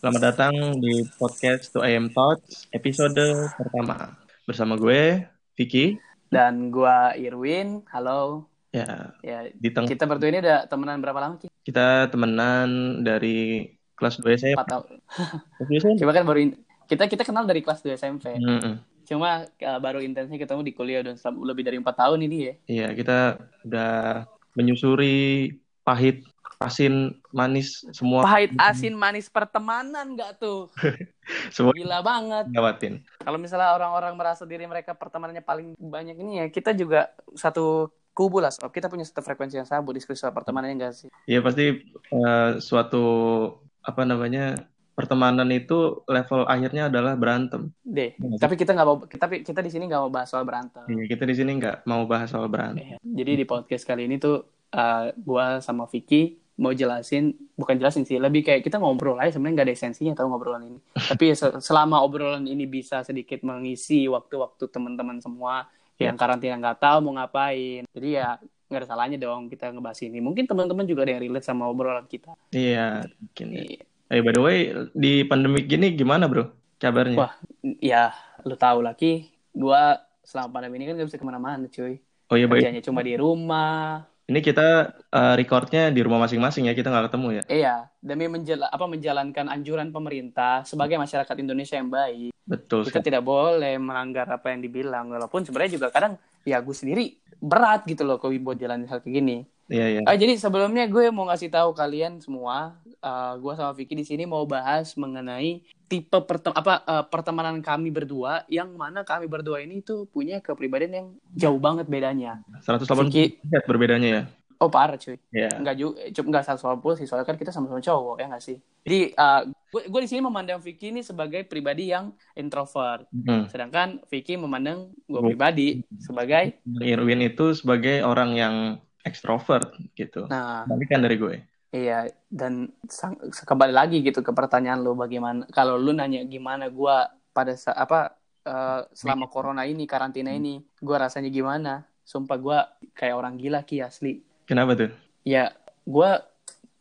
Selamat datang di podcast To I Am Thoughts episode pertama. Bersama gue, Vicky. Dan gua Irwin. Halo. Ya, Ya, di teng kita berdua ini udah temenan berapa lama, Ki? kita temenan dari kelas 2 SMP. Empat tahun. Kelas 2 SMP? Cuma kan baru in- kita kita kenal dari kelas 2 SMP. Mm-mm. Cuma uh, baru intensnya ketemu di kuliah udah lebih dari empat tahun ini ya. Iya, kita udah menyusuri pahit, asin, manis, semua Pahit asin manis pertemanan nggak tuh? semua Gila banget. lewatin. Kalau misalnya orang-orang merasa diri mereka pertemanannya paling banyak ini ya, kita juga satu kubu lah. So, kita punya satu frekuensi yang sama buat diskusi soal pertemanannya enggak sih? Iya pasti eh, suatu apa namanya pertemanan itu level akhirnya adalah berantem. Deh. Sih? Tapi kita nggak mau tapi kita di sini nggak mau bahas soal berantem. Iya, kita di sini nggak mau bahas soal berantem. Iya. Jadi di podcast kali ini tuh uh, gua sama Vicky mau jelasin, bukan jelasin sih, lebih kayak kita ngobrol aja sebenarnya nggak ada esensinya tau ngobrolan ini. Tapi ya se- selama obrolan ini bisa sedikit mengisi waktu-waktu teman-teman semua yang karantina nggak tahu mau ngapain. Jadi ya nggak ada salahnya dong kita ngebahas ini. Mungkin teman-teman juga ada yang relate sama obrolan kita. Iya, mungkin. ya. Iya. Eh, by the way, di pandemik gini gimana bro kabarnya? Wah, ya lu tahu lagi, gua selama pandemi ini kan nggak bisa ke mana-mana cuy. Oh iya, Kerjanya cuma di rumah, ini kita eh, recordnya di rumah masing-masing ya, kita nggak ketemu ya. Iya, demi menjala, apa menjalankan anjuran pemerintah sebagai masyarakat Indonesia yang baik, Betul kita tidak boleh melanggar apa yang dibilang. Walaupun sebenarnya juga kadang ya gue sendiri berat gitu loh kalau buat jalan hal kayak gini. Iya, iya. Ah, jadi sebelumnya gue mau ngasih tahu kalian semua, eh, gue sama Vicky di sini mau bahas mengenai tipe pertem apa eh, pertemanan kami berdua, yang mana kami berdua ini tuh punya kepribadian yang jauh banget bedanya. 180 Vicky, berbedanya ya. oh parah cuy. Iya. Enggak juga, cuma enggak satu sih, soalnya kan kita sama-sama cowok, ya nggak sih? Jadi, uh, gue, gue di sini memandang Vicky ini sebagai pribadi yang introvert. Hmm. Sedangkan Vicky memandang gue Gue- pribadi sebagai, Irwin itu sebagai orang yang ekstrovert gitu. nah, Balikan dari gue. iya. Dan sang, kembali lagi gitu ke pertanyaan lo, bagaimana, kalau lu nanya gimana gue pada saat, apa, uh, selama corona ini, karantina ini, gue rasanya gimana? Sumpah gue kayak orang gila, Ki, asli. Kenapa tuh? ya gue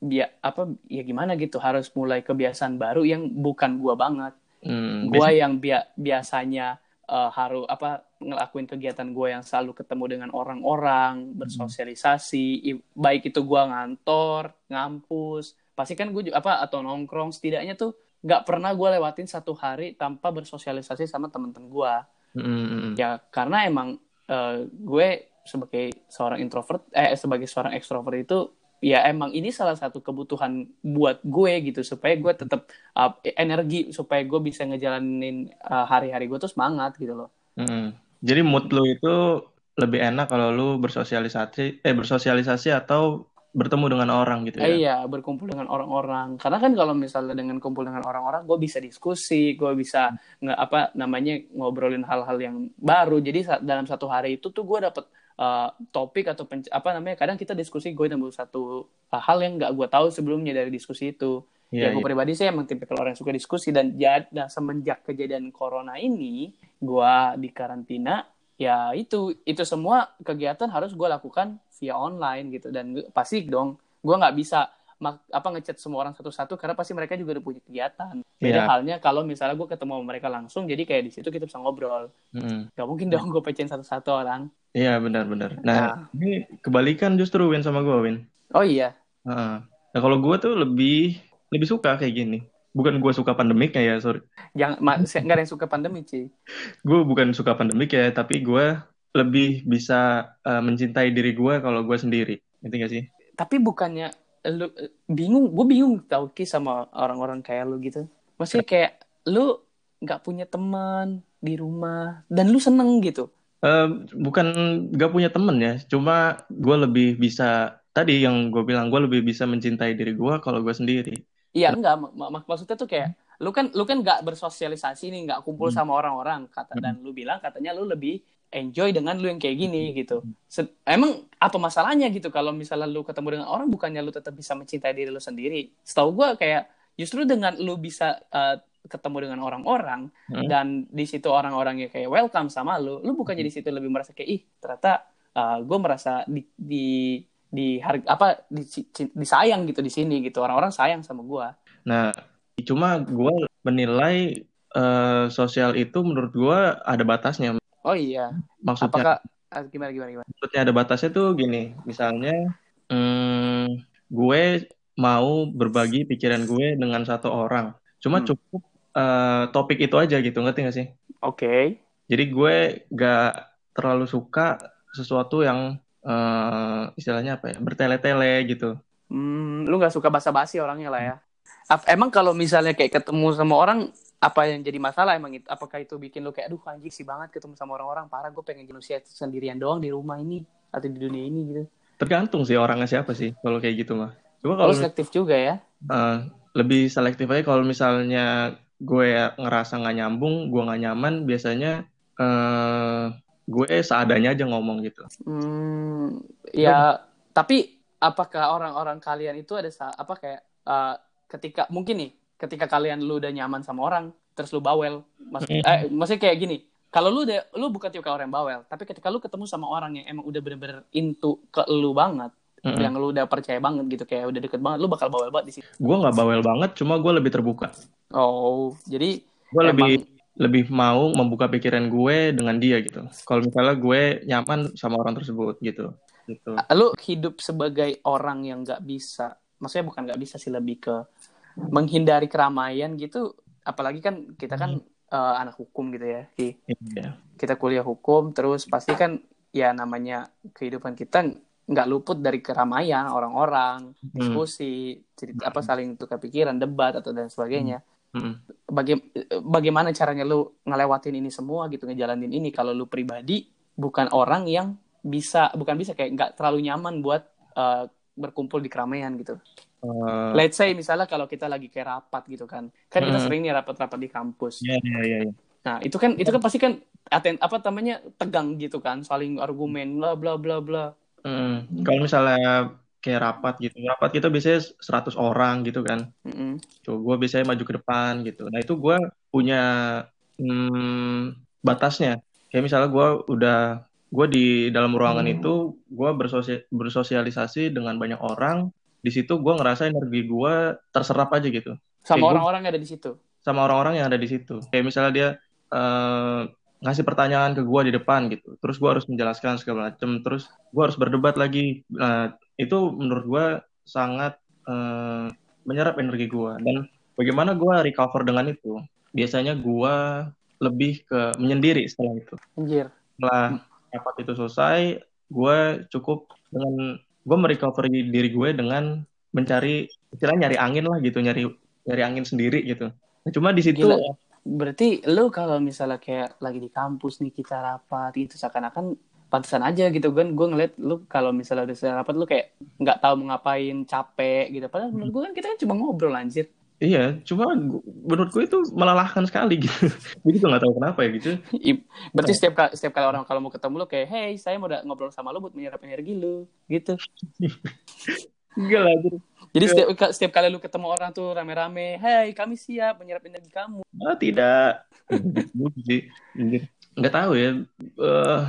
ya apa ya gimana gitu harus mulai kebiasaan baru yang bukan gue banget Hmm, gue yang bia- biasanya eh, harus apa ngelakuin kegiatan gue yang selalu ketemu dengan orang-orang bersosialisasi i- baik itu gue ngantor ngampus pasti kan gue apa atau nongkrong setidaknya tuh nggak pernah gue lewatin satu hari tanpa bersosialisasi sama temen-temen gue Hmm, hmm, hmm. ya karena emang eh, gue sebagai seorang introvert eh sebagai seorang ekstrovert itu ya emang ini salah satu kebutuhan buat gue gitu supaya gue tetap uh, energi supaya gue bisa ngejalanin uh, hari-hari gue tuh semangat gitu loh Hmm. Jadi mood lu itu lebih enak kalau lu bersosialisasi eh bersosialisasi atau bertemu dengan orang gitu Eh, ya. iya berkumpul dengan orang-orang karena kan kalau misalnya dengan kumpul dengan orang-orang gue bisa diskusi gue bisa nggak apa namanya ngobrolin hal-hal yang baru jadi dalam satu hari itu tuh gue dapet uh, topik atau penc- apa namanya kadang kita diskusi gue nemu satu uh, hal yang nggak gue tahu sebelumnya dari diskusi itu Iya, ya gue iya. pribadi sih emang tipikal orang yang suka diskusi dan jad, nah, semenjak kejadian corona ini gue di karantina ya itu itu semua kegiatan harus gue lakukan via online gitu dan gue- pasti dong gue nggak bisa mak- apa ngechat semua orang satu-satu karena pasti mereka juga udah punya kegiatan beda Iya. halnya kalau misalnya gue ketemu sama mereka langsung jadi kayak di situ kita bisa ngobrol Hmm. gak mungkin dong gue pecahin satu-satu orang Iya benar-benar. Nah, Nah. ini kebalikan justru Win sama gue Win. oh iya Heeh. Nah kalau gue tuh lebih lebih suka kayak gini. Bukan gue suka pandemiknya ya, sorry. ma- nggak ada yang suka pandemi sih Gue bukan suka pandemik ya, tapi gue lebih bisa eh, mencintai diri gue kalau gue sendiri. Ngerti gak sih? tapi bukannya lu bingung gue bingung tau ki sama orang-orang kayak lu gitu maksudnya kayak lu nggak punya teman di rumah dan lu seneng gitu Eh, bukan gak punya temen ya, cuma gue lebih bisa tadi yang gue bilang gue lebih bisa mencintai diri gue kalau gue sendiri. iya enggak mak- mak- maksudnya tuh kayak lu kan lu kan nggak bersosialisasi nih nggak kumpul Hmm. sama orang-orang kata dan lu bilang katanya lu lebih enjoy dengan lu yang kayak gini gitu Se- emang apa masalahnya gitu kalau misalnya lu ketemu dengan orang bukannya lu tetap bisa mencintai diri lu sendiri setahu gue kayak justru dengan lu bisa uh, ketemu dengan orang-orang Hmm. dan di situ orang-orangnya kayak welcome sama lu lu bukannya di situ lebih merasa kayak ih ternyata gue merasa di di di harga apa di, disayang gitu di sini gitu orang-orang sayang sama gue Nah, Cuma gue menilai uh, sosial itu menurut gue ada batasnya. Oh iya. Maksudnya Apakah ah, gimana gimana gimana? Maksudnya ada batasnya tuh gini, misalnya hmm, gue mau berbagi pikiran gue dengan satu orang, cuma Hmm. cukup uh, topik itu aja gitu, ngerti gak sih? Oke. Jadi gue gak terlalu suka sesuatu yang uh, istilahnya apa ya, bertele-tele gitu. Hmm, lu nggak suka basa-basi orangnya lah ya. Emang kalau misalnya kayak ketemu sama orang apa yang jadi masalah emang itu apakah itu bikin lu kayak aduh anjing sih banget ketemu sama orang-orang parah gue pengen manusia sendirian doang di rumah ini atau di dunia ini gitu. Tergantung sih orangnya siapa sih kalau kayak gitu mah. Cuma Kalau kalau selektif juga ya. uh, lebih selektif aja kalau misalnya gue ngerasa nggak nyambung, gue nggak nyaman, biasanya uh, gue seadanya aja ngomong gitu. Hmm, ya tapi apakah orang-orang kalian itu ada apa kayak uh, ketika mungkin nih ketika kalian lu udah nyaman sama orang terus lu bawel maksud eh, maksudnya kayak gini kalau lu udah lu bukan tipe orang yang bawel tapi ketika lu ketemu sama orang yang emang udah bener-bener into ke lu banget Mm-mm. yang lu udah percaya banget gitu kayak udah deket banget lu bakal bawel banget di situ Gue nggak bawel banget, cuma gue lebih terbuka. oh jadi Gue Emang- lebih lebih mau membuka pikiran gue dengan dia gitu. Kalau misalnya gue nyaman sama orang tersebut gitu. Gitu. lu hidup sebagai orang yang nggak bisa maksudnya bukan nggak bisa sih lebih ke menghindari keramaian gitu apalagi kan kita kan eh, anak hukum gitu ya Ki. Iya. kita kuliah hukum terus pasti kan ya namanya kehidupan kita nggak luput dari keramaian orang-orang Hmm. diskusi cerita apa saling tukar pikiran debat atau dan sebagainya Mm-mm. Baga- bagaimana caranya lu ngelewatin ini semua gitu ngejalanin ini kalau lu pribadi bukan orang yang bisa bukan bisa kayak nggak terlalu nyaman buat eh, berkumpul di keramaian gitu. Eh, Let's say misalnya kalau kita lagi kayak rapat gitu kan, kan kita Hmm. sering nih rapat-rapat di kampus. Iya iya iya. iya. Nah itu kan itu kan pasti kan aten apa namanya tegang gitu kan, saling argumen bla bla bla bla. Mm. Kalau misalnya kayak rapat gitu, rapat kita biasanya 100 orang gitu kan. Mm-mm. Tuh, gue biasanya maju ke depan gitu. Nah itu gue punya hmm, batasnya. Kayak misalnya gue udah gue di dalam ruangan Hmm. itu gue bersosia- bersosialisasi dengan banyak orang. Di situ gue ngerasa energi gue terserap aja gitu. Sama orang-orang yang ada di situ. sama orang-orang yang ada di situ. Kayak misalnya dia eh, ngasih pertanyaan ke gue di depan gitu, terus gue harus menjelaskan segala macam, terus gue harus berdebat lagi. Nah, itu menurut gue sangat eh, menyerap energi gue. Dan bagaimana gue recover dengan itu? Biasanya gue lebih ke menyendiri setelah itu. Anjir. Setelah rapat itu selesai, gue cukup dengan gue merecovery diri gue dengan mencari istilahnya nyari angin lah gitu, nyari nyari angin sendiri gitu. Nah, cuma di situ Gila. Berarti lu kalau misalnya kayak lagi di kampus nih kita rapat gitu seakan-akan pantesan aja gitu kan gue ngeliat lu kalau misalnya udah selesai rapat lu kayak nggak tahu mau ngapain capek gitu padahal menurut gue kan kita kan cuma ngobrol anjir Iya, cuma menurut gue itu melelahkan sekali gitu. Jadi gue nggak tahu kenapa ya gitu. Berarti setiap kali setiap kali orang kalau mau ketemu lu kayak hey saya mau ngobrol sama lu buat menyerap energi lu gitu Enggak lah. Jadi Iya. setiap setiap kali lu ketemu orang tuh rame-rame hey kami siap menyerap energi kamu Ah, tidak. Gitu sih. Anjir. Nggak tahu ya. Eh,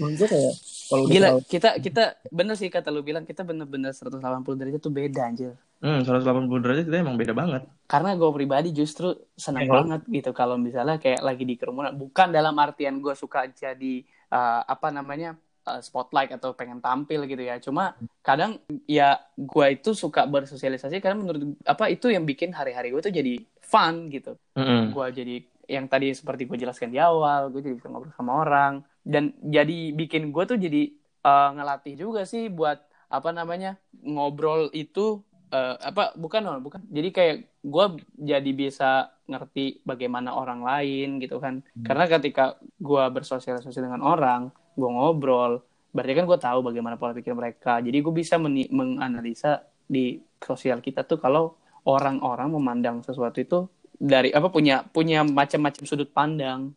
gue kayak kalau gila terlalu- kita kita bener sih kata lu bilang kita bener-bener 180 derajat tuh beda anjir hmm, 180 derajat itu emang beda banget. karena gue pribadi justru senang Ya. banget gitu kalau misalnya kayak lagi di kerumunan bukan dalam artian gue suka jadi uh, apa namanya uh, spotlight atau pengen tampil gitu ya. Cuma kadang ya gue itu suka bersosialisasi karena menurut apa itu yang bikin hari-hari gue tuh jadi fun gitu. Mm-mm. gue jadi yang tadi seperti gue jelaskan di awal gue jadi bisa ngobrol sama orang. Dan jadi bikin gue tuh jadi uh, ngelatih juga sih buat apa namanya ngobrol itu uh, apa bukan bukan. Jadi kayak gue jadi bisa ngerti bagaimana orang lain gitu kan. Karena ketika gue bersosialisasi dengan orang gue ngobrol. Berarti kan gue tahu bagaimana pola pikir mereka. Jadi gue bisa menganalisa di sosial kita tuh kalau orang-orang memandang sesuatu itu dari apa punya punya macam-macam sudut pandang.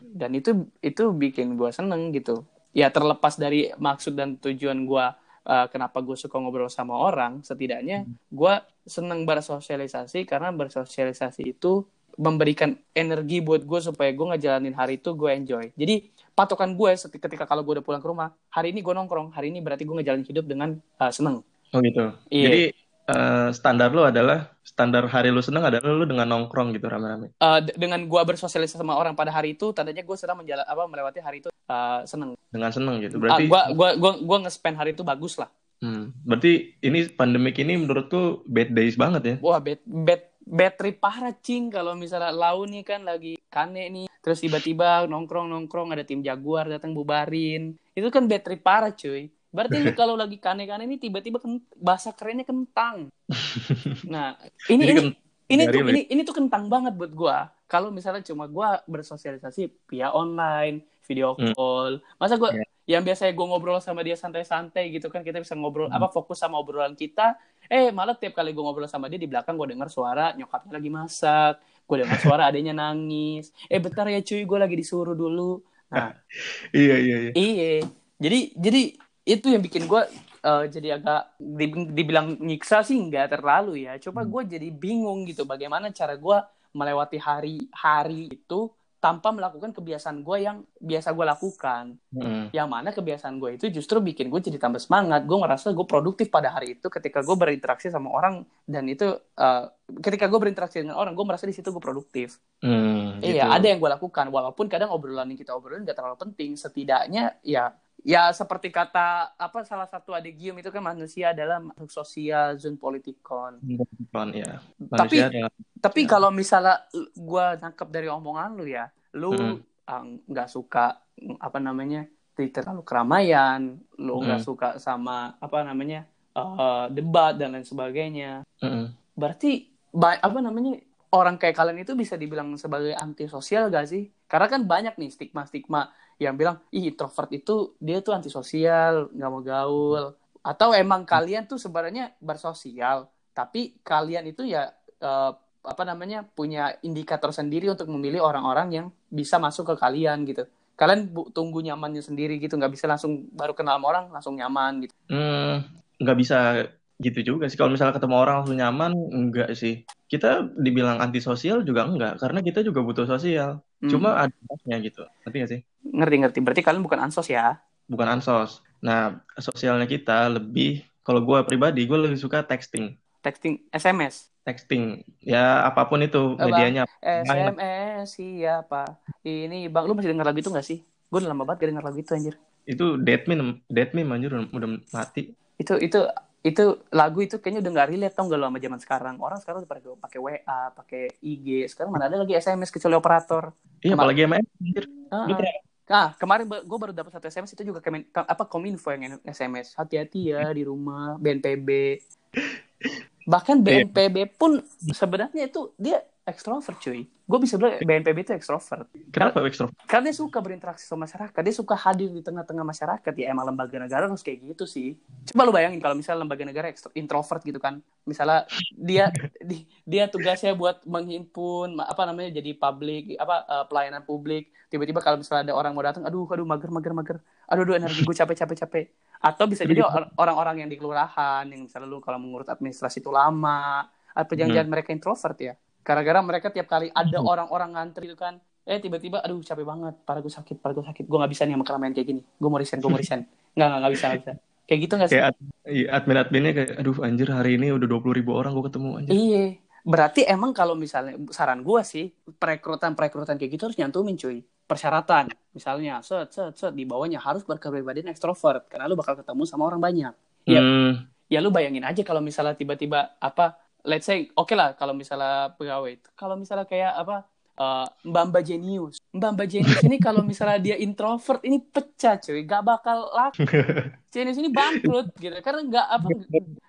Dan itu itu bikin gue seneng gitu. Ya terlepas dari maksud dan tujuan gue uh, kenapa gue suka ngobrol sama orang setidaknya gue seneng bersosialisasi karena bersosialisasi itu memberikan energi buat gue supaya gue ngejalanin hari itu gue enjoy. Jadi patokan gue ketika kalau gue udah pulang ke rumah hari ini gue nongkrong hari ini berarti gue ngejalanin hidup dengan uh, seneng Oh gitu. Iya. Jadi eh, standar lu adalah standar hari lu seneng adalah lu dengan nongkrong gitu rame-rame. D- dengan gua bersosialisasi sama orang pada hari itu tandanya gue sedang menjala apa melewati hari itu eh, seneng Dengan seneng gitu. Berarti gua gua gua gua nge-spend hari itu bagus lah hmm, berarti ini pandemik ini menurutku bad days banget ya. wah bad bad trip parah cing kalau misalnya lau nih kan lagi kane nih terus tiba-tiba nongkrong nongkrong ada tim jaguar datang bubarin itu kan trip parah cuy berarti kalau lagi kane-kane ini tiba-tiba bahasa kerennya kentang nah ini ini ini dari tuh ya? ini ini tuh kentang banget buat gua kalau misalnya cuma gua bersosialisasi via online video Hmm. call masa gua Iya. Yang biasanya gua ngobrol sama dia santai-santai gitu kan kita bisa ngobrol Hmm. apa fokus sama obrolan kita eh malah tiap kali gua ngobrol sama dia di belakang gua dengar suara nyokapnya lagi masak gua dengar suara adanya nangis eh bentar ya cuy gua lagi disuruh dulu nah iya iya iya. Iya. Jadi jadi itu yang bikin gue jadi agak di- dibilang nyiksa sih nggak terlalu ya. Coba Hmm. gue jadi bingung gitu bagaimana cara gue melewati hari-hari itu tanpa melakukan kebiasaan gue yang biasa gue lakukan. Hmm. Yang mana kebiasaan gue itu justru bikin gue jadi tambah semangat. Gue ngerasa gue produktif pada hari itu ketika gue berinteraksi sama orang dan itu eh, ketika gue berinteraksi dengan orang gue merasa di situ gue produktif. Hmm, Iya, gitu. ada yang gue lakukan. Walaupun kadang obrolan yang kita obrolin gak terlalu penting. Setidaknya ya ya seperti kata apa salah satu adegium itu kan manusia adalah makhluk sosial zon politikon. Bukan, ya. Tapi- Manusia adalah Tapi Ya. kalau misalnya gue nangkep dari omongan lu ya, lu Mm. ah, nggak suka mm, apa namanya di terlalu keramaian, lu nggak Mm. suka sama apa namanya eh, debat dan lain sebagainya. Mm-mm. Berarti apa namanya orang kayak kalian itu bisa dibilang sebagai antisosial gak sih? Karena kan banyak nih stigma-stigma yang bilang ih introvert itu dia tuh antisosial, nggak mau gaul. Atau emang kalian tuh sebenarnya bersosial, tapi kalian itu ya eh, apa namanya punya indikator sendiri untuk memilih orang-orang yang bisa masuk ke kalian gitu. Kalian bu- tunggu nyamannya sendiri gitu, nggak bisa langsung baru kenal sama orang langsung nyaman gitu. Hmm, nggak bisa gitu juga sih. Kalau misalnya ketemu orang langsung nyaman, enggak sih. Kita dibilang antisosial juga enggak, karena kita juga butuh sosial. Hmm. Cuma ada batasnya gitu. Ngerti nggak sih? ngerti-ngerti. Berarti kalian bukan ansos ya? Bukan ansos. Nah, sosialnya kita lebih, kalau gue pribadi, gue lebih suka texting. Texting SMS. Texting, ya apa pun itu Apa? medianya. SMS siapa? Ini bang, lu masih denger lagu itu gak sih? Gue udah lama banget gak denger lagu itu anjir. Itu dead meme, dead meme anjir udah, udah mati. Itu itu itu lagu itu kayaknya udah gak relate tau gak lo sama zaman sekarang. Orang sekarang udah pada pakai WA, pakai IG. Sekarang mana ada lagi SMS kecuali operator. Iya, Kemar- apalagi anjir. Ah, Lu ah. kemarin gue baru dapat satu SMS itu juga kemen, ke- apa kominfo yang SMS. Hati-hati ya di rumah BNPB. Bahkan. BNPB pun sebenarnya itu dia ekstrovert cuy. Gue bisa bilang BNPB itu ekstrovert. Kenapa ekstrovert? Karena dia suka berinteraksi sama masyarakat, dia suka hadir di tengah-tengah masyarakat. Ya emang lembaga negara harus kayak gitu sih. Coba lu bayangin kalau misalnya lembaga negara ekstro- introvert gitu kan. Misalnya dia di- dia tugasnya buat menghimpun apa namanya jadi publik apa eh, pelayanan publik. Tiba-tiba kalau misalnya ada orang mau datang, aduh aduh mager mager mager. Aduh aduh energi gue capek capek capek. Atau bisa jadi or- orang-orang yang di kelurahan yang misalnya lu kalau mengurus administrasi itu lama. Apa jangan-jangan mereka introvert ya? Gara-gara mereka tiap kali ada Hmm. orang-orang ngantri itu kan, eh tiba-tiba aduh capek banget, parah gue sakit, parah gue sakit, gue gak bisa nih sama keramaian kayak gini, gue mau resign, gue mau resign, nggak nggak nggak bisa nggak bisa, kayak gitu nggak sih? Kayak ad- iya, admin-adminnya kayak, aduh anjir hari ini udah 20 ribu orang gue ketemu anjir. Iya, berarti emang kalau misalnya saran gue sih perekrutan perekrutan kayak gitu harus nyantumin cuy persyaratan, misalnya set set set di bawahnya harus berkepribadian ekstrovert karena lu bakal ketemu sama orang banyak. Iya. Hmm, ya lu bayangin aja kalau misalnya tiba-tiba apa let's say oke lah kalau misalnya pegawai kalau misalnya kayak apa eh, Mbak Mbak Genius Mbak Mbak Genius ini kalau misalnya dia introvert ini pecah cuy. Gak bakal laku. Genius ini bangkrut gitu. Karena nggak apa,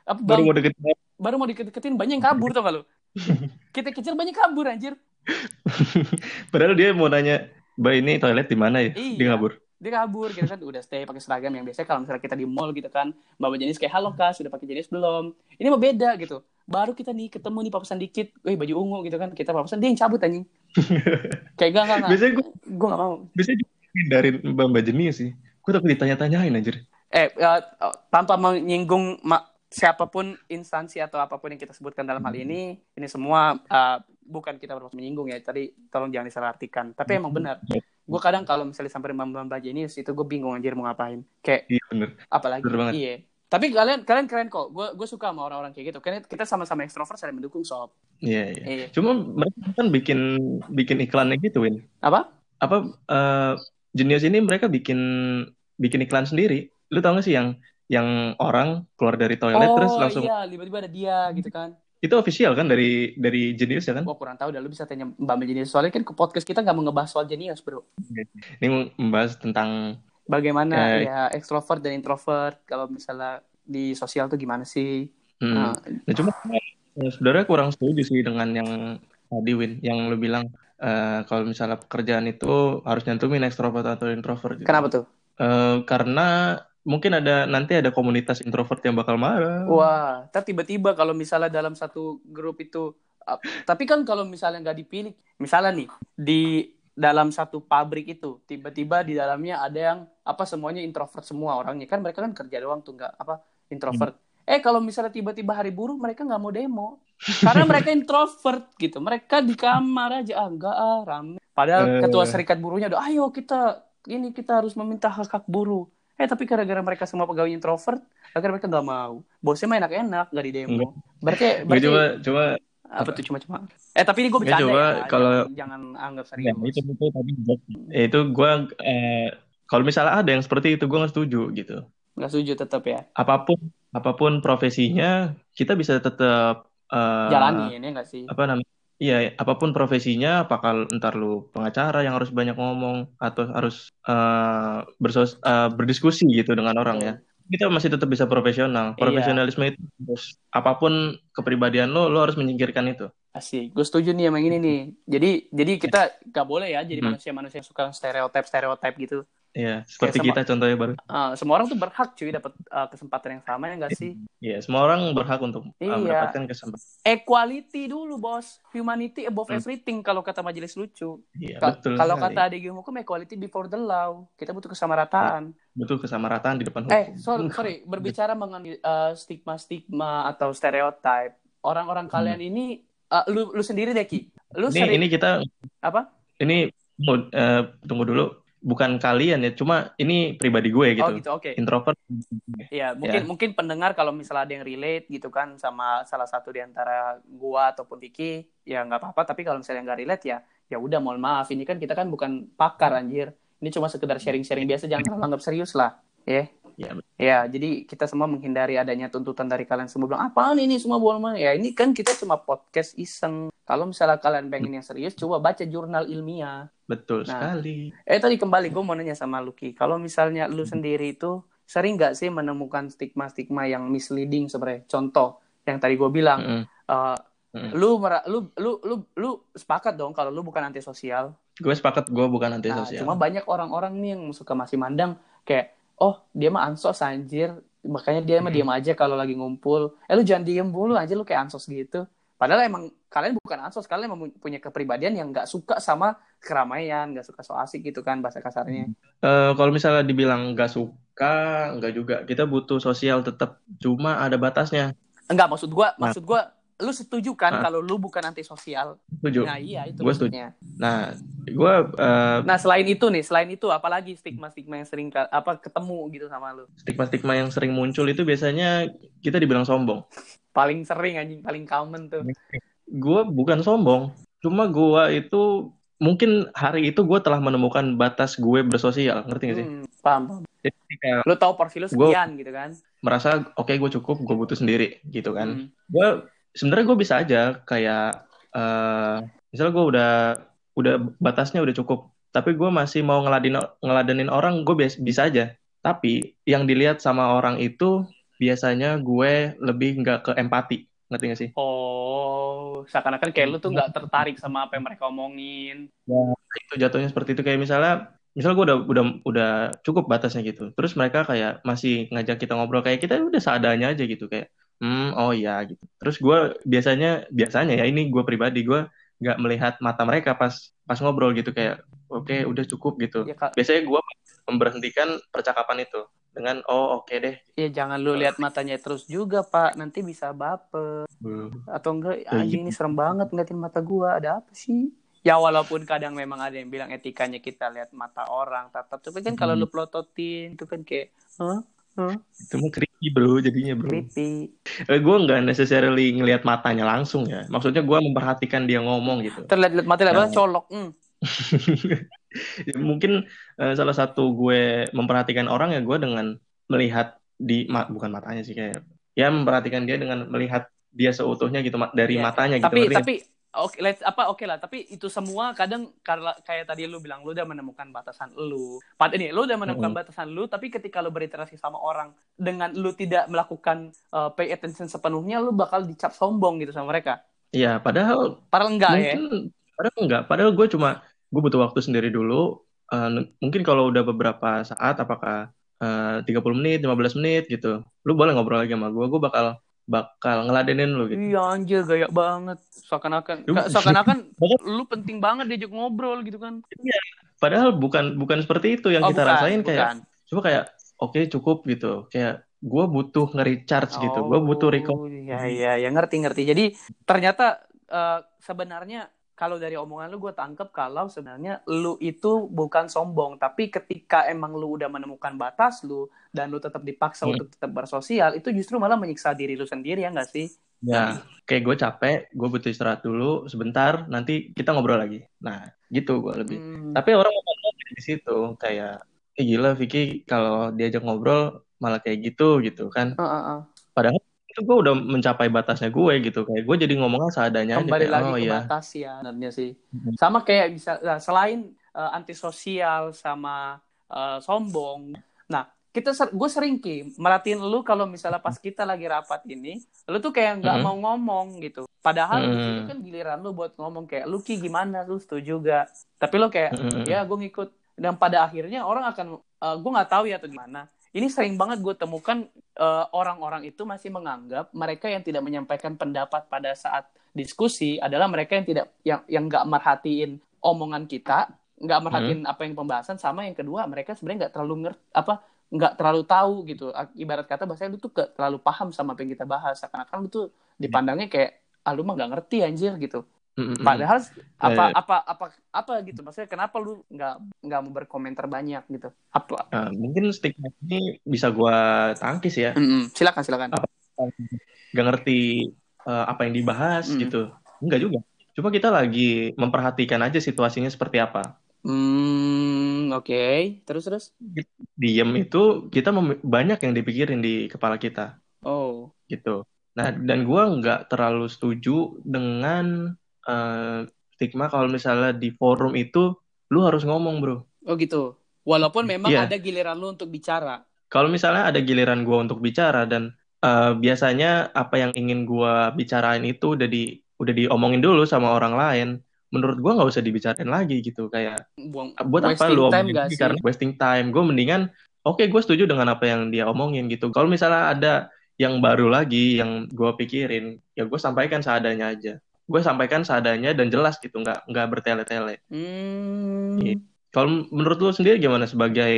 apa baru mau deket baru mau deket-deketin banyak yang kabur tau gak lu? Kita kecil banyak kabur anjir. Padahal dia mau nanya, Mbak ini toilet di mana ya? Iya. Dia ngabur. Dia kabur gitu kan. Udah stay pakai seragam yang biasa. Kalau misalnya kita di mall gitu kan mbak Mbak jenis kayak halo kak sudah pakai jenis belum? Ini mah beda gitu. Baru kita nih ketemu nih papasan dikit. Wih baju ungu gitu kan. Kita papasan dia yang cabut anjing. Kayak gak gak gak Biasanya gue gue gak mau. biasanya juga hindarin Mbak Mbak Jenius sih. Gue takut ditanya-tanyain anjir. eh eh, tanpa menyinggung ma- siapa pun instansi atau apa pun yang kita sebutkan dalam hal ini ini semua eh, bukan kita bermaksud menyinggung ya. Tadi tolong jangan disalahartikan. Tapi emang benar gue kadang kalau misalnya sampai mbak mbak jenis itu gue bingung anjir mau ngapain kayak Iya bener. apalagi Bener banget. iya Tapi kalian kalian keren kok. Gue gue suka sama orang-orang kayak gitu. Karena kita sama-sama ekstrovert saling mendukung sob. Iya, iya. Iya. Cuma mereka kan bikin bikin iklannya gitu, Win. Apa? Apa eh Genius ini mereka bikin bikin iklan sendiri. Lu tau gak sih yang yang orang keluar dari toilet terus oh langsung iya, tiba-tiba ada dia gitu kan. Itu official kan dari dari Genius ya kan? Gue kurang tahu dah lu bisa tanya Mbak Mel Jenius. Soalnya kan ke podcast kita nggak mau ngebahas soal Jenius, Bro. Ini membahas tentang Bagaimana Ya. ya ekstrovert dan introvert kalau misalnya di sosial tuh gimana sih? hmm, Nah, Nah, cuma eh, sebenarnya kurang setuju sih dengan yang tadi Win, yang lu bilang eh, kalau misalnya pekerjaan itu harus nyantumin ekstrovert atau introvert gitu. kenapa tuh? Eh, karena mungkin ada nanti ada komunitas introvert yang bakal marah. Wah, ntar tiba-tiba kalau misalnya dalam satu grup itu, uh, tapi kan kalau misalnya nggak dipilih, misalnya nih di dalam satu pabrik itu, tiba-tiba di dalamnya ada yang apa semuanya introvert semua orangnya kan mereka kan kerja doang tuh nggak apa introvert. Eh kalau misalnya tiba-tiba hari buruh mereka nggak mau demo karena mereka introvert gitu, mereka di kamar aja ah nggak ah rame. Padahal Eh. ketua serikat buruhnya udah, ayo kita ini kita harus meminta hak hak buruh. Eh tapi gara-gara mereka semua pegawai introvert, akhirnya mereka nggak mau. Bosnya mah enak-enak nggak di demo. Berarti, berarti coba coba apa tuh cuma-cuma? Eh tapi ini gue Ya, bercanda coba ya. kalau- Jangan, jangan anggap ya, serius. itu itu tadi ya, itu gue eh, kalau misalnya ada yang seperti itu gue nggak setuju gitu. Nggak setuju tetap ya. Apa pun apa pun profesinya kita bisa tetap eh, Jalanin ya nggak sih? apa namanya iya apa pun profesinya apakah ntar lu pengacara yang harus banyak ngomong atau harus eh, bersos eh, berdiskusi gitu dengan orang ya kita masih tetap bisa profesional Iya. profesionalisme itu harus apa pun kepribadian lo lo harus menyingkirkan itu Asik. Gue setuju nih sama yang ini nih. Jadi jadi kita nggak boleh ya jadi Hmm. manusia-manusia yang suka stereotip stereotip gitu. Ya seperti sama- kita contohnya baru Ah, semua orang tuh berhak cuy dapat ah, kesempatan yang sama ya nggak sih? ya semua orang berhak untuk eh, Iya. mendapatkan kesempatan Equality dulu bos. Humanity above Hmm. everything kalau kata majelis lucu. Iya, Ka- betul kalau kata adik hukum equality before the law. Kita butuh kesamarataan. betul kesamarataan di depan hukum Eh, sorry, sorry. berbicara mengenai uh, stigma-stigma atau stereotip, orang-orang kalian ini, uh, lu, lu sendiri deh Ki, lu Hmm. ini sering ini kita apa? ini eh, tunggu dulu bukan kalian ya cuma ini pribadi gue gitu Oh gitu, oke. introvert Iya, mungkin Ya. mungkin pendengar kalau misalnya ada yang relate gitu kan sama salah satu di antara gua ataupun Vicky, ya nggak apa-apa. Tapi kalau misalnya nggak relate ya, ya udah mohon maaf. Ini kan kita kan bukan pakar anjir. Ini cuma sekedar sharing-sharing biasa, jangan terlalu anggap serius lah. Ya. ya Ya, jadi kita semua menghindari adanya tuntutan dari kalian semua bilang, apaan ini semua bohong mah?" Ya, ini kan kita cuma podcast iseng. Kalau misalnya kalian pengen yang serius, coba baca jurnal ilmiah. betul Nah. sekali Eh, tadi kembali, gue mau nanya sama Lucky. Kalau misalnya lu sendiri itu sering nggak sih menemukan stigma-stigma yang misleading sebenarnya? Contoh, yang tadi gue bilang, Mm-mm. eh, Mm. lu, lu, lu, lu, lu sepakat dong kalau lu bukan antisosial. gue sepakat gue bukan Nah, sosial cuma banyak orang-orang nih yang suka masih mandang kayak, oh dia mah ansos anjir, makanya dia mah Hmm. diem aja kalau lagi ngumpul. Eh lu jangan diem mulu aja lu kayak ansos gitu. Padahal emang kalian bukan ansos, kalian emang punya kepribadian yang nggak suka sama keramaian, nggak suka so asik gitu kan bahasa kasarnya. Eh, kalau misalnya dibilang nggak suka nggak juga kita butuh sosial tetap cuma ada batasnya Enggak maksud gua, Nah. maksud gua lu setuju kan kalau lu bukan antisosial? setuju Nah iya itu Gua setuju. nah gue eh, Nah selain itu nih, selain itu apalagi stigma-stigma yang sering apa ketemu gitu sama lu? stigma-stigma yang sering muncul itu biasanya kita dibilang sombong Paling sering anjing, paling common tuh. gue bukan sombong cuma gue itu mungkin hari itu gue telah menemukan batas gue bersosial ngerti gak sih Hmm, paham, paham. jadi Lu tahu porsi lu Gua- sekian gitu kan? merasa oke gue cukup gue butuh sendiri gitu kan Hmm. gue sebenarnya gue bisa aja kayak eh misalnya gue udah udah batasnya udah cukup tapi gue masih mau ngeladin ngeladenin orang gue bias- bisa aja. Tapi yang dilihat sama orang itu biasanya gue lebih nggak ke empati. Ngerti gak sih? Oh, seakan-akan kayak lu tuh nggak tertarik sama apa yang mereka omongin. itu jatuhnya seperti itu. Kayak misalnya misalnya gue udah udah udah cukup batasnya gitu. Terus mereka kayak masih ngajak kita ngobrol kayak kita udah seadanya aja gitu. Kayak hmm oh iya gitu terus gue biasanya biasanya ya ini gue pribadi gue nggak melihat mata mereka pas pas ngobrol gitu kayak oke udah cukup gitu Ya, Kak. biasanya gue memberhentikan percakapan itu dengan oh oke deh Ya jangan lu lihat matanya terus juga, Pak. Nanti bisa baper. Atau enggak, Ya, anjing ini serem banget ngeliatin mata gua. Ada apa sih? Ya walaupun kadang memang ada yang bilang etikanya kita lihat mata orang, tatap. Tapi kan kalau Hmm. lu pelototin, itu kan kayak, Hah? Huh? itu mah creepy bro jadinya bro Creepy. eh, gue nggak necessarily ngelihat matanya langsung ya maksudnya gue memperhatikan dia ngomong gitu Terlihat mati lebar Nah. colok. Hmm. mungkin eh, salah satu gue memperhatikan orang ya gue dengan melihat di ma- bukan matanya sih kayak ya memperhatikan dia dengan melihat dia seutuhnya gitu ma- dari Iya. matanya gitu Tapi ngerti nggak? tapi oke let's apa oke lah tapi itu semua kadang karena kayak tadi lu bilang lu udah menemukan batasan lu. Pad ini lu udah menemukan Mm-mm. batasan lu tapi ketika lu berinteraksi sama orang dengan lu tidak melakukan uh, pay attention sepenuhnya lu bakal dicap sombong gitu sama mereka. Iya, padahal Padahal enggak ya. mungkin padahal enggak padahal gue cuma gue butuh waktu sendiri dulu n- mungkin kalau udah beberapa saat apakah eh, 30 menit 15 menit gitu lu boleh ngobrol lagi sama gue gue bakal bakal ngeladenin lu gitu Iya anjir gaya banget. Seakan-akan seakan-akan lu penting banget diajak ngobrol gitu kan. padahal bukan bukan seperti itu yang Oh, kita bukan, rasain kayak bukan. cuma kayak oke cukup gitu kayak gue butuh nge-recharge gitu gue butuh record Oh, Iya iya ya ngerti ngerti. Jadi ternyata eh, sebenarnya kalau dari omongan lu gue tangkep kalau sebenarnya lu itu bukan sombong tapi ketika emang lu udah menemukan batas lu dan lu tetap dipaksa Hmm. untuk tetap bersosial itu justru malah menyiksa diri lu sendiri ya nggak sih? ya kayak gue capek gue butuh istirahat dulu sebentar nanti kita ngobrol lagi nah gitu gue lebih Hmm. tapi orang ngomong di situ kayak eh gila Vicky kalau diajak ngobrol malah kayak gitu gitu kan Ah, ah, ah. padahal itu gue udah mencapai batasnya gue gitu kayak gue jadi ngomongnya seadanya aja Kembali kayak lagi oh ke ya batas ya sebenarnya sih. Mhm. Sama kayak bisa nah, selain eh, antisosial sama eh, sombong. Nah, kita ser gue sering ki merhatiin lu kalau misalnya pas kita lagi rapat ini, lu tuh kayak nggak Mhm. mau ngomong gitu. Padahal sini Mhm. kan giliran lu buat ngomong kayak lu ki gimana lu setuju gak? Tapi lu kayak Mhm. ya gue ngikut. Dan pada akhirnya orang akan eh, gue nggak tahu ya atau gimana. Ini sering banget gue temukan eh, orang-orang itu masih menganggap mereka yang tidak menyampaikan pendapat pada saat diskusi adalah mereka yang tidak yang yang nggak merhatiin omongan kita, nggak merhatiin apa yang pembahasan sama yang kedua mereka sebenarnya nggak terlalu ngerti apa nggak terlalu tahu gitu. Ibarat kata bahasa lu tuh gak terlalu paham sama apa yang kita bahas. Seakan-akan lu tuh dipandangnya kayak ah lu mah nggak ngerti anjir gitu. Mm-mm. Padahal apa Eh. apa apa apa gitu maksudnya kenapa lu nggak nggak mau berkomentar banyak gitu? Apa? Nah, mungkin stigma ini bisa gue tangkis ya Mm-mm. Silakan silakan. gak ngerti eh, apa yang dibahas Mm. gitu enggak juga cuma kita lagi memperhatikan aja situasinya seperti apa Hmm, oke. Terus terus. diem itu kita mem- banyak yang dipikirin di kepala kita Oh. gitu. Nah, dan gua nggak terlalu setuju dengan eh, stigma kalau misalnya di forum itu lu harus ngomong, bro. Oh gitu. Walaupun memang Iya. ada giliran lu untuk bicara. Kalau misalnya ada giliran gua untuk bicara dan eh, biasanya apa yang ingin gua bicarain itu udah di udah diomongin dulu sama orang lain, menurut gua nggak usah dibicarain lagi gitu. Kayak Buang buat apa lu omongin lagi? Karena wasting time. Gue mendingan, oke gue setuju dengan apa yang dia omongin gitu. Kalau misalnya ada yang baru lagi yang gue pikirin, ya gue sampaikan seadanya aja. Gue sampaikan seadanya dan jelas gitu, nggak nggak bertele-tele. Hmm. Iya. Kalau menurut lu sendiri gimana sebagai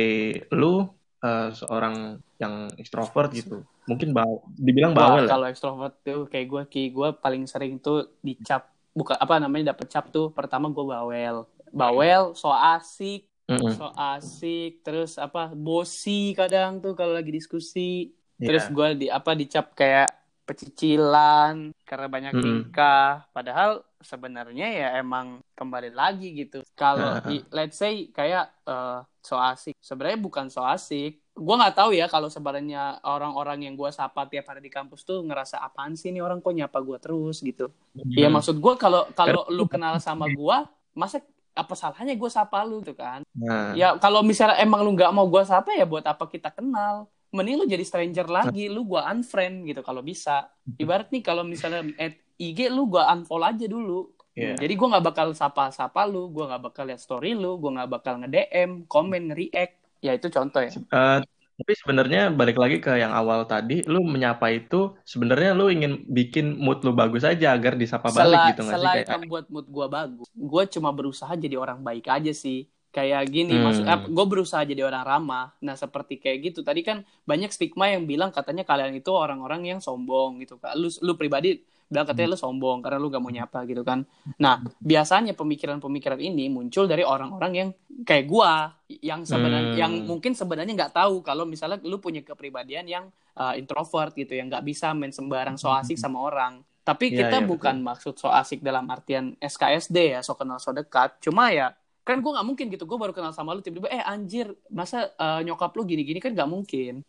lu eh, seorang yang ekstrovert gitu? Mungkin baw dibilang bawel ya? kalau ekstrovert tuh kayak gue ki gue paling sering tuh dicap bukan apa namanya dapet cap tuh pertama gue bawel bawel so asik Mm-mm. so asik terus apa bosi kadang tuh kalau lagi diskusi Iya. terus gue di apa dicap kayak pecicilan karena banyak tingkah. Padahal sebenarnya ya emang kembali lagi gitu. Kalau i- let's say kayak eh, so asik. Sebenarnya bukan so asik. Gue nggak tahu ya kalau sebenarnya orang-orang yang gue sapa tiap hari di kampus tuh ngerasa apaan sih nih orang kok nyapa gue terus gitu. Iya Hmm. maksud gue kalau kalau lu kenal sama gue masa apa salahnya gue sapa lu tuh kan? Nah, Ya kalau misalnya emang lu nggak mau gua sapa ya buat apa kita kenal? Mending lu jadi stranger lagi, lu gua unfriend gitu kalau bisa. Ibarat nih kalau misalnya at IG lu gua unfollow aja dulu. Iya. Jadi gua nggak bakal sapa-sapa lu, gua nggak bakal lihat story lu, gua nggak bakal nge-DM, komen, react. Ya itu contoh ya. Eh, tapi sebenarnya balik lagi ke yang awal tadi, lu menyapa itu sebenarnya lu ingin bikin mood lu bagus aja agar disapa balik Sela- gitu nggak sih? selain Kayak, membuat mood gua bagus, gua cuma berusaha jadi orang baik aja sih. Kayak gini, Hmm. maksud gue berusaha jadi orang ramah. Nah, seperti kayak gitu. Tadi kan banyak stigma yang bilang katanya kalian itu orang-orang yang sombong gitu. Kak. Lu lu pribadi bilang katanya lu sombong karena lu gak mau nyapa gitu kan nah biasanya pemikiran-pemikiran ini muncul dari orang-orang yang kayak gua yang sebenarnya Hmm. yang mungkin sebenarnya nggak tahu kalau misalnya lu punya kepribadian yang uh, introvert gitu yang nggak bisa main sembarang so asik sama orang tapi Iya, kita iya, bukan maksud so asik dalam artian SKSD ya so kenal so dekat cuma ya kan gue nggak mungkin gitu. Gue baru kenal sama lu tiba-tiba eh anjir masa uh, nyokap lu gini-gini? Kan nggak mungkin.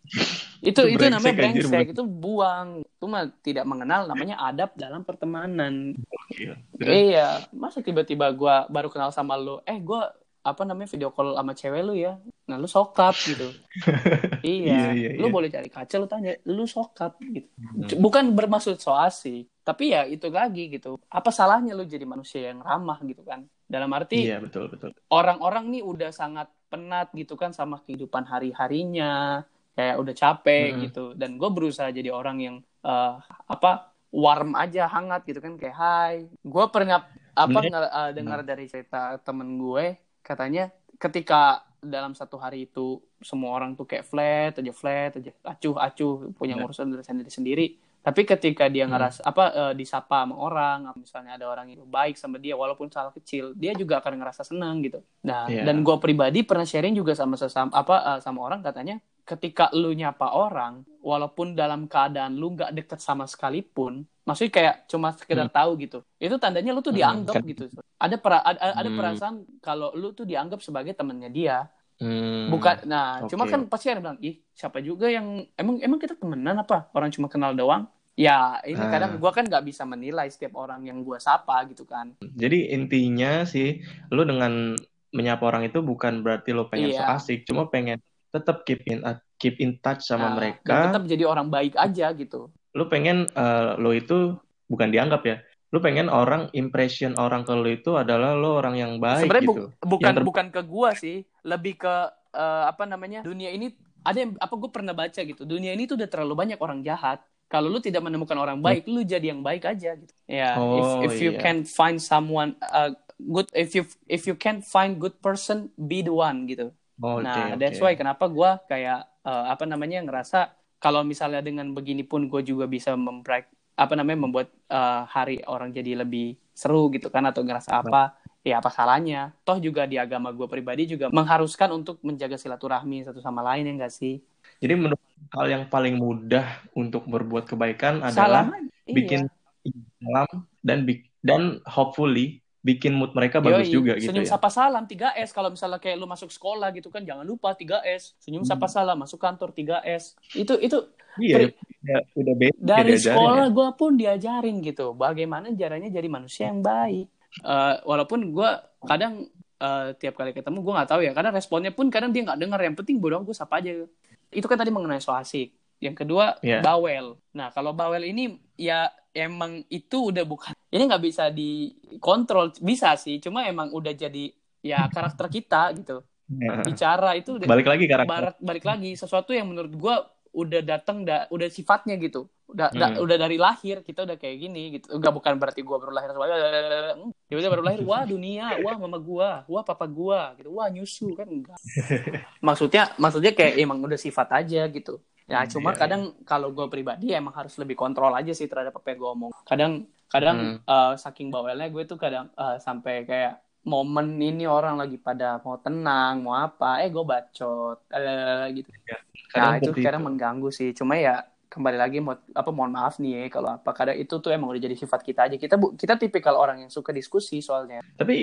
Itu Itu itu namanya brengsek, anjir, itu buang. Itu mah tidak mengenal namanya adab dalam pertemanan. Terus, iya. Masa tiba-tiba gue baru kenal sama lu eh gue apa namanya video call sama cewek lu ya? Nah lu sokap gitu. Iya, Iya, iya, lu iya. boleh cari kaca lu tanya lu sokap? Gitu. Hmm. bukan bermaksud so asik tapi ya itu lagi gitu. Apa salahnya lu jadi manusia yang ramah gitu kan dalam arti Iya betul betul. orang-orang nih udah sangat penat gitu kan sama kehidupan hari-harinya kayak udah capek Mm-mm. gitu dan gue berusaha jadi orang yang eh, apa warm aja hangat gitu kan kayak hai gue pernah apa eh, dengar dari cerita temen gue katanya ketika dalam satu hari itu semua orang tuh kayak flat aja flat aja acuh acuh punya Ya. urusan dari sendiri sendiri tapi ketika dia Hmm. ngerasa apa eh, disapa sama orang misalnya ada orang yang baik sama dia walaupun salah kecil dia juga akan ngerasa senang gitu nah Iya. dan gue pribadi pernah sharing juga sama sesama apa eh, sama orang katanya ketika lu nyapa orang walaupun dalam keadaan lu nggak deket sama sekalipun maksudnya kayak cuma sekedar tahu gitu itu tandanya lu tuh Hmm, dianggap kan. gitu ada pera- ada, ada Hmm. perasaan kalau lu tuh dianggap sebagai temennya dia Hmm. bukan nah Oke. cuma kan pasti ada bilang ih siapa juga yang emang emang kita temenan apa orang cuma kenal doang ya ini Ah. kadang gua kan nggak bisa menilai setiap orang yang gua sapa gitu kan Jadi intinya sih, lu dengan menyapa orang itu bukan berarti lu pengen so Iya. asik, cuma pengen tetap keep in keep in touch sama Nah, mereka. tetap jadi orang baik aja gitu Lu pengen eh, lu itu bukan dianggap ya. Lu pengen orang impression orang ke lu itu adalah lu orang yang baik sebenarnya gitu. bu- bukan Yang ter- bukan ke gua sih lebih ke eh, apa namanya dunia ini ada yang apa gue pernah baca gitu dunia ini tuh udah terlalu banyak orang jahat. Kalau lu tidak menemukan orang baik lu jadi yang baik aja gitu. Ya Oh, if if you iya. can find someone uh, good if you if you can find good person be the one gitu. Oh, nah oke. that's why kenapa gua kayak eh, apa namanya ngerasa kalau misalnya dengan begini pun gue juga bisa membreak apa namanya membuat eh, hari orang jadi lebih seru gitu kan atau ngerasa apa ya apa salahnya toh juga di agama gue pribadi juga mengharuskan untuk menjaga silaturahmi satu sama lain ya enggak sih Jadi menurut hal yang paling mudah untuk berbuat kebaikan adalah salam iya. bikin salam dan dan hopefully bikin mood mereka bagus Yoi, juga gitu senyum ya. sapa salam 3S kalau misalnya kayak lu masuk sekolah gitu kan jangan lupa 3S senyum Hmm. sapa salam masuk kantor 3S itu itu Iya, udah, udah beda dari diajarin sekolah ya. gue pun diajarin gitu bagaimana caranya jadi manusia yang baik Eh, walaupun gue kadang eh, tiap kali ketemu gue nggak tahu ya kadang responnya pun kadang dia nggak dengar yang penting bodoh gue sapa aja. Itu kan tadi mengenai so asik. Yang kedua Iya. bawel. Nah kalau bawel ini ya emang itu udah bukan ini nggak bisa dikontrol. Bisa sih cuma emang udah jadi ya karakter kita gitu. Nah, bicara itu balik lagi karakter. balik lagi. Sesuatu yang menurut gua udah datang da, udah sifatnya gitu. Udah da- Hmm. udah dari lahir kita udah kayak gini gitu. Enggak bukan berarti gua baru lahir tiba-tiba baru lahir wah dunia wah mama gua wah papa gua gitu. Wah nyusu kan enggak. Maksudnya maksudnya kayak emang udah sifat aja gitu. Ya cuma Iya, kadang kalau gua pribadi emang harus lebih kontrol aja sih terhadap apa yang gua omong. Kadang kadang Hmm. eh, saking bawelnya gue tuh kadang eh, sampai kayak momen ini orang lagi pada mau tenang mau apa eh gue bacot eh, gitu. Kadang nah itu kadang mengganggu sih. Cuma ya kembali lagi mau apa mohon maaf nih ya kalau apa kadang itu tuh emang udah jadi sifat kita aja. Kita bu, kita tipikal orang yang suka diskusi soalnya. Tapi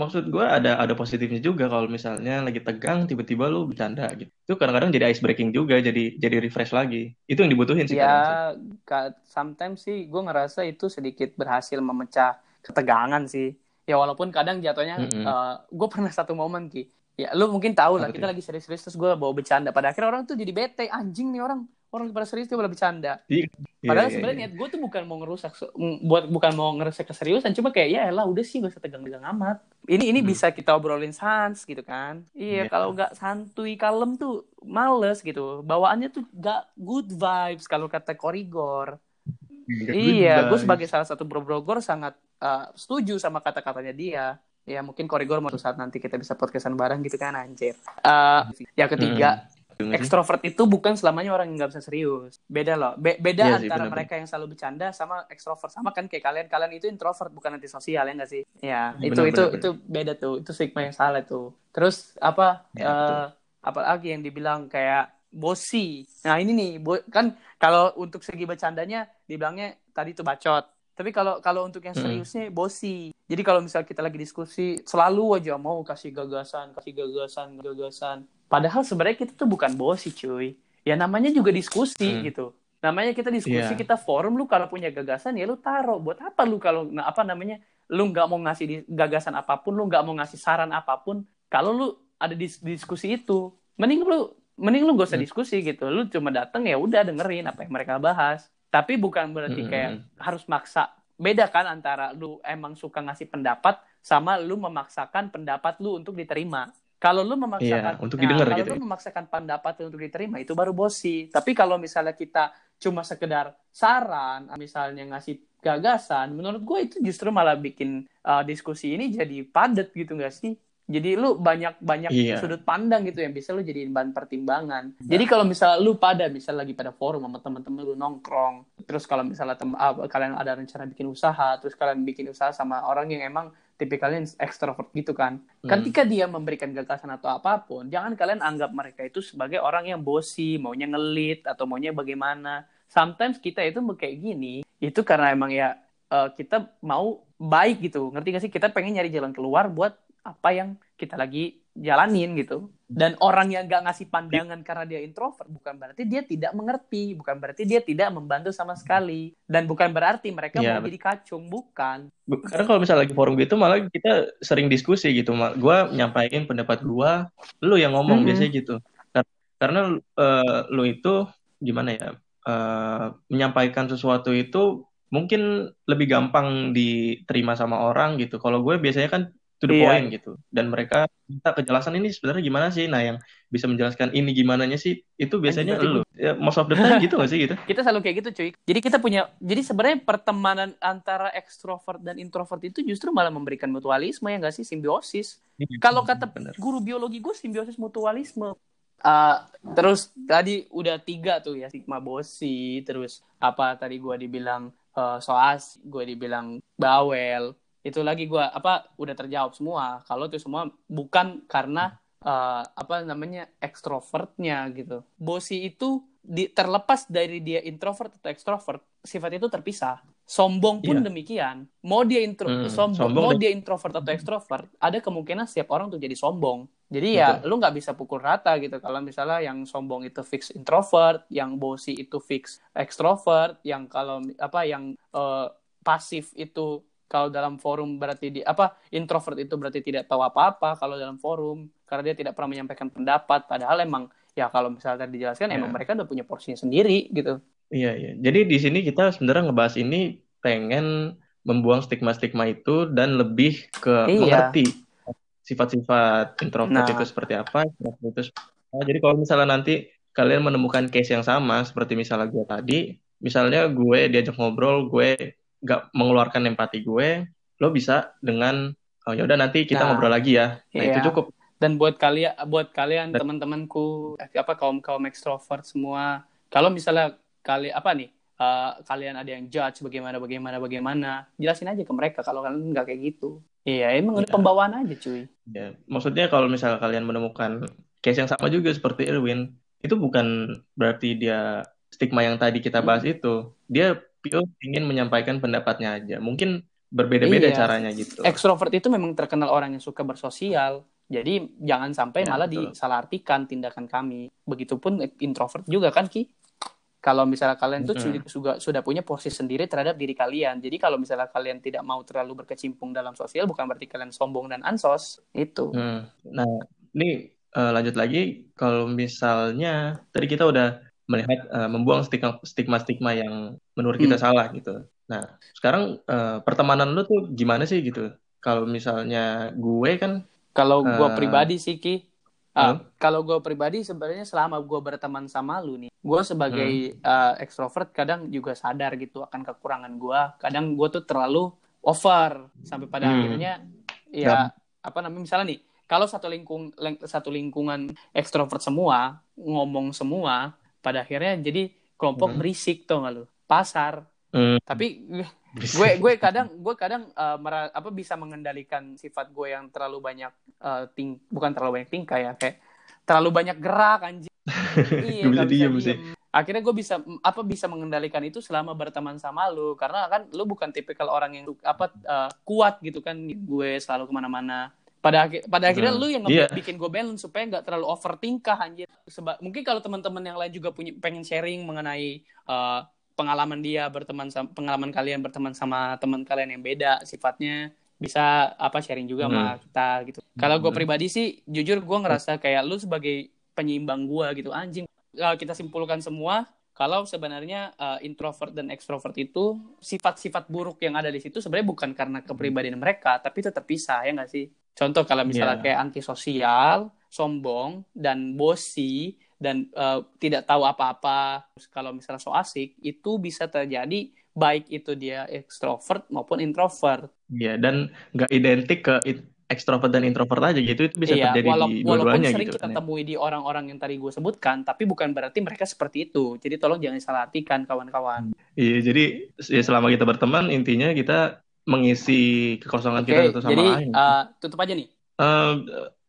maksud gue ada ada positifnya juga kalau misalnya lagi tegang tiba-tiba lu bercanda gitu. Itu kadang-kadang jadi ice breaking juga, jadi jadi refresh lagi. Itu yang dibutuhin sih kadang ya ka- sometimes sih gue ngerasa itu sedikit berhasil memecah ketegangan sih ya walaupun kadang jatuhnya Mm-mm. gue pernah satu momen ki ya lu mungkin tahu lah Apa kita lagi serius-serius terus gue bawa bercanda pada akhirnya orang tuh jadi bete anjing nih orang orang pada serius dia malah bercanda Iya, Padahal iya, sebenarnya iya. niat gue tuh bukan mau ngerusak, buat bukan mau ngerusak keseriusan, cuma kayak ya lah udah sih gak usah tegang-tegang amat. Ini ini Hmm. bisa kita obrolin sans gitu kan? Iya Iya. kalau nggak santuy kalem tuh males gitu. Bawaannya tuh gak good vibes kalau kata korigor. Iya, gue sebagai salah satu bro brogor sangat uh, setuju sama kata-katanya dia. Ya mungkin korigor mau saat nanti kita bisa podcastan bareng gitu kan anjir. Uh, yang ketiga Ekstrovert itu bukan selamanya orang yang nggak bisa serius. Beda loh. Be beda sih, antara benar-benar. mereka yang selalu bercanda sama ekstrovert. Sama kan kayak kalian. Kalian itu introvert bukan antisosial ya nggak sih? Ya, Benar, itu benar, itu benar. itu beda tuh. Itu stigma yang salah tuh. Terus apa? Ya, eh, apalagi yang dibilang kayak bosi. Nah ini nih, bo- kan kalau untuk segi bercandanya dibilangnya tadi tuh bacot. Tapi kalau kalau untuk yang Mm-mm. seriusnya bosi. Jadi kalau misal kita lagi diskusi selalu aja mau kasih gagasan, kasih gagasan, gagasan. Padahal sebenarnya kita tuh bukan bosi, cuy. Ya namanya juga diskusi Hmm. gitu. Namanya kita diskusi, Iya. kita forum lu kalau punya gagasan ya lu taruh. Buat apa lu kalau nah, apa namanya? Lu nggak mau ngasih gagasan apa pun, lu nggak mau ngasih saran apa pun. Kalau lu ada di di diskusi itu, mending lu mending lu gak usah Hmm. diskusi gitu. Lu cuma dateng ya udah dengerin apa yang mereka bahas. Tapi bukan berarti kayak harus maksa. Beda kan antara lu emang suka ngasih pendapat sama lu memaksakan pendapat lu untuk diterima. Kalau lu memaksakan Iya, untuk Nah, didengar kalau gitu lu ya. memaksakan pendapat lu untuk diterima itu baru bosi. Tapi kalau misalnya kita cuma sekedar saran, misalnya ngasih gagasan, menurut gue itu justru malah bikin uh, diskusi ini jadi padat gitu gak sih? Jadi lu banyak banyak Iya. sudut pandang gitu yang bisa lu jadiin bahan pertimbangan. Jadi kalau misalnya lu pada misal lagi pada forum sama temen-temen lu nongkrong, terus kalau misalnya tem- ah, kalian ada rencana bikin usaha, terus kalian bikin usaha sama orang yang emang tipikalnya ekstrovert gitu kan. Hmm. Ketika dia memberikan gagasan atau apa pun, jangan kalian anggap mereka itu sebagai orang yang bosi, maunya ngelit atau maunya bagaimana. Sometimes kita itu kayak gini, itu karena emang ya eh, kita mau baik gitu. Ngerti gak sih? Kita pengen nyari jalan keluar buat apa yang kita lagi jalanin gitu. Dan orang yang gak ngasih pandangan karena dia introvert bukan berarti dia tidak mengerti, bukan berarti dia tidak membantu sama sekali, dan bukan berarti mereka Iya, mau jadi kacung, bukan. Bu- Karena kalau misalnya lagi forum gitu malah kita sering diskusi gitu. Gua nyampaikan pendapat gua, lu yang ngomong Mm-mm. biasanya gitu. Kar- Karena eh, lu itu gimana ya? eh, menyampaikan sesuatu itu mungkin lebih gampang diterima sama orang gitu. Kalau gue biasanya kan to the Iya. point gitu. Dan mereka minta kejelasan ini sebenarnya gimana sih? Nah, yang bisa menjelaskan ini gimananya sih itu biasanya lu. Ya, most of the time gitu gak sih gitu? kita selalu kayak gitu cuy jadi kita punya jadi sebenarnya pertemanan antara ekstrovert dan introvert itu justru malah memberikan mutualisme ya nggak sih simbiosis kalau kata Bener. guru biologi gue simbiosis mutualisme Uh, terus tadi udah tiga tuh ya stigma bosi terus apa tadi gue dibilang uh, soas gue dibilang bawel itu lagi gue apa udah terjawab semua. Kalau itu semua bukan karena uh, apa namanya ekstrovertnya gitu. Bosi itu di, terlepas dari dia introvert atau ekstrovert sifat itu terpisah. Sombong pun Iya. demikian. Mau dia intro Hmm, sombong, sombong mau dia introvert atau ekstrovert ada kemungkinan setiap orang tuh jadi sombong. Jadi ya lu nggak bisa pukul rata gitu. Kalau misalnya yang sombong itu fix introvert yang bosi itu fix ekstrovert yang kalau apa yang eh, pasif itu kalau dalam forum berarti di apa introvert itu berarti tidak tahu apa-apa kalau dalam forum karena dia tidak pernah menyampaikan pendapat padahal emang ya kalau misalnya dijelaskan Ya. emang mereka udah punya porsinya sendiri gitu Iya, iya. Jadi di sini kita sebenarnya ngebahas ini pengen membuang stigma-stigma itu dan lebih ke Iya. mengerti sifat-sifat introvert Nah. itu seperti apa, itu seperti apa. Jadi kalau misalnya nanti kalian menemukan case yang sama seperti misalnya gue tadi, misalnya gue diajak ngobrol, gue nggak mengeluarkan empati gue, lo bisa dengan oh ya udah nanti kita Nah, ngobrol lagi ya. Nah, iya. itu cukup. dan buat kalian buat kalian Dan- teman-temanku eh, apa kaum kaum ekstrovert semua kalau misalnya kali apa nih eh, kalian ada yang judge bagaimana bagaimana bagaimana jelasin aja ke mereka kalau kalian nggak kayak gitu iya emang udah Iya. pembawaan aja cuy Ya, maksudnya kalau misalnya kalian menemukan case yang sama juga seperti Irwin, itu bukan berarti dia stigma yang tadi kita bahas Hmm. itu. Dia pure ingin menyampaikan pendapatnya aja. Mungkin berbeda-beda Iya. caranya gitu. ekstrovert itu memang terkenal orang yang suka bersosial jadi jangan sampai Ya, malah betul. disalahartikan tindakan kami begitupun introvert juga kan ki kalau misalnya kalian tuh Mm-mm. sudah sudah punya porsi sendiri terhadap diri kalian jadi kalau misalnya kalian tidak mau terlalu berkecimpung dalam sosial bukan berarti kalian sombong dan ansos itu Hmm. Nah, ini eh, lanjut lagi. Kalau misalnya tadi kita udah melihat eh, membuang stigma- stigma-stigma yang menurut kita Hmm. salah gitu. Nah, sekarang eh, pertemanan lu tuh gimana sih gitu? Kalau misalnya gue kan Kalau gue Eh, pribadi sih Ki, ah, Halo? kalau gue pribadi sebenarnya selama gue berteman sama lu nih, gue sebagai eh, ekstrovert kadang juga sadar gitu akan kekurangan gue. Kadang gue tuh terlalu over sampai pada Hmm. akhirnya ya apa namanya misalnya nih kalau satu lingkung satu lingkungan ekstrovert semua ngomong semua pada akhirnya jadi kelompok hmm. berisik tuh nggak lu pasar hmm. tapi gue gue kadang gue kadang uh, mera, apa bisa mengendalikan sifat gue yang terlalu banyak uh, ting bukan terlalu banyak tingkah ya kayak terlalu banyak gerak anjing iya gak bisa diem, diem. Sih. akhirnya gue bisa apa bisa mengendalikan itu selama berteman sama lu karena kan lu bukan tipikal orang yang apa uh, kuat gitu kan gue selalu ke mana-mana pada pada akhirnya hmm. lu yang yeah. bikin gue balance supaya nggak terlalu overtingkah anjir Seba mungkin kalau teman-teman yang lain juga punya pengen sharing mengenai uh, pengalaman dia berteman sama pengalaman kalian berteman sama teman kalian yang beda sifatnya bisa apa sharing juga hmm. sama kita gitu kalau gue hmm. pribadi sih jujur gue ngerasa kayak lu sebagai penyeimbang gue gitu anjing uh, kita simpulkan semua kalau sebenarnya uh, introvert dan extrovert itu sifat-sifat buruk yang ada di situ sebenarnya bukan karena kepribadian mereka tapi itu terpisah ya nggak sih Contoh kalau misalnya yeah. kayak antisosial, sombong, dan bosi, dan uh, tidak tahu apa-apa. Kalau misalnya so asik, itu bisa terjadi baik itu dia ekstrovert maupun introvert. Iya, yeah, dan nggak identik ke ekstrovert dan introvert aja gitu itu bisa iya, terjadi walau, di dua-duanya gitu. sering kita kan ya. temui di orang-orang yang tadi gue sebutkan, tapi bukan berarti mereka seperti itu. Jadi tolong jangan salah artikan kawan-kawan. Iya, jadi ya selama kita berteman intinya kita mengisi kekosongan okay, kita satu sama jadi, lain. Jadi uh, tutup aja nih. Uh,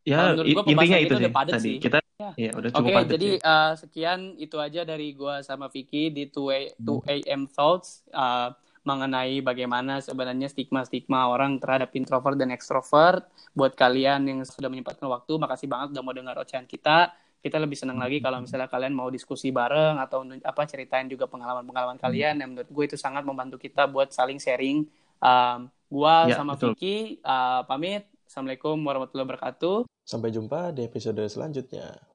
ya gua, intinya itu sih tadi. Sih. Kita ya, ya udah cukup Oke, okay, jadi uh, sekian itu aja dari gua sama Vicky di 2 AM Thoughts uh, mengenai bagaimana sebenarnya stigma-stigma orang terhadap introvert dan extrovert. Buat kalian yang sudah menyempatkan waktu, makasih banget udah mau dengar ocehan kita. Kita lebih senang lagi kalau misalnya kalian mau diskusi bareng atau apa ceritain juga pengalaman-pengalaman kalian yang menurut gue itu sangat membantu kita buat saling sharing Um, gua ya, sama betul. Vicky uh, pamit. Assalamualaikum warahmatullahi wabarakatuh. Sampai jumpa di episode selanjutnya.